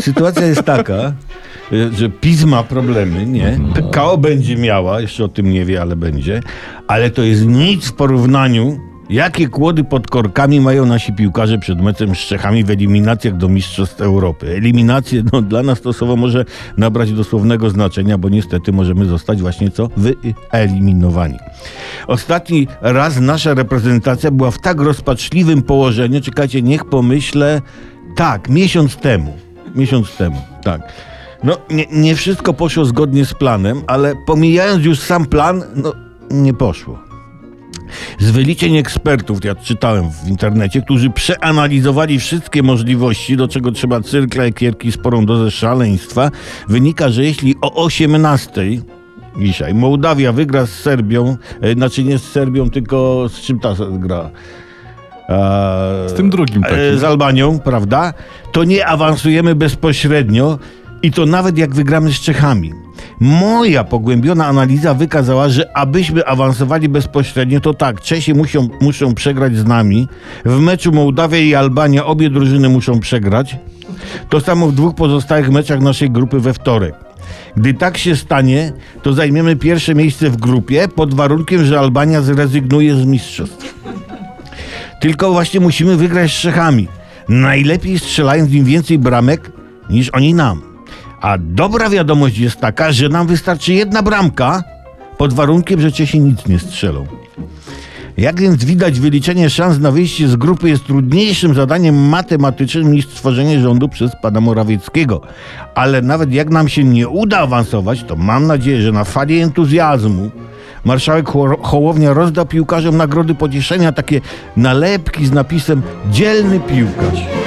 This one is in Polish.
sytuacja jest taka, że PiS ma problemy, nie? PKO będzie miała, jeszcze o tym nie wie, ale będzie, ale to jest nic w porównaniu Jakie kłody pod korkami mają nasi piłkarze przed meczem z Czechami w eliminacjach do Mistrzostw Europy? Eliminacje no, dla nas to słowo może nabrać dosłownego znaczenia, bo niestety możemy zostać właśnie co? Wyeliminowani. Ostatni raz nasza reprezentacja była w tak rozpaczliwym położeniu, czekajcie, niech pomyślę, tak, miesiąc temu. Miesiąc temu, tak. No, nie, nie wszystko poszło zgodnie z planem, ale pomijając już sam plan, no, nie poszło z wyliczeń ekspertów, ja czytałem w internecie, którzy przeanalizowali wszystkie możliwości, do czego trzeba cyrkla, ekierki, sporą dozę szaleństwa, wynika, że jeśli o 18 dzisiaj Mołdawia wygra z Serbią, e, znaczy nie z Serbią, tylko z czym ta gra? Z tym drugim takim. E, z Albanią, prawda? To nie awansujemy bezpośrednio i to nawet jak wygramy z Czechami. Moja pogłębiona analiza wykazała, że abyśmy awansowali bezpośrednio, to tak, Czesi muszą, muszą przegrać z nami. W meczu Mołdawia i Albania obie drużyny muszą przegrać. To samo w dwóch pozostałych meczach naszej grupy we wtorek. Gdy tak się stanie, to zajmiemy pierwsze miejsce w grupie pod warunkiem, że Albania zrezygnuje z mistrzostw. Tylko właśnie musimy wygrać z Czechami. Najlepiej strzelając im więcej bramek niż oni nam. A dobra wiadomość jest taka, że nam wystarczy jedna bramka pod warunkiem, że Czesi nic nie strzelą. Jak więc widać, wyliczenie szans na wyjście z grupy jest trudniejszym zadaniem matematycznym niż stworzenie rządu przez pana Morawieckiego. Ale nawet jak nam się nie uda awansować, to mam nadzieję, że na fali entuzjazmu marszałek Hołownia rozda piłkarzom nagrody pocieszenia, takie nalepki z napisem dzielny piłkarz.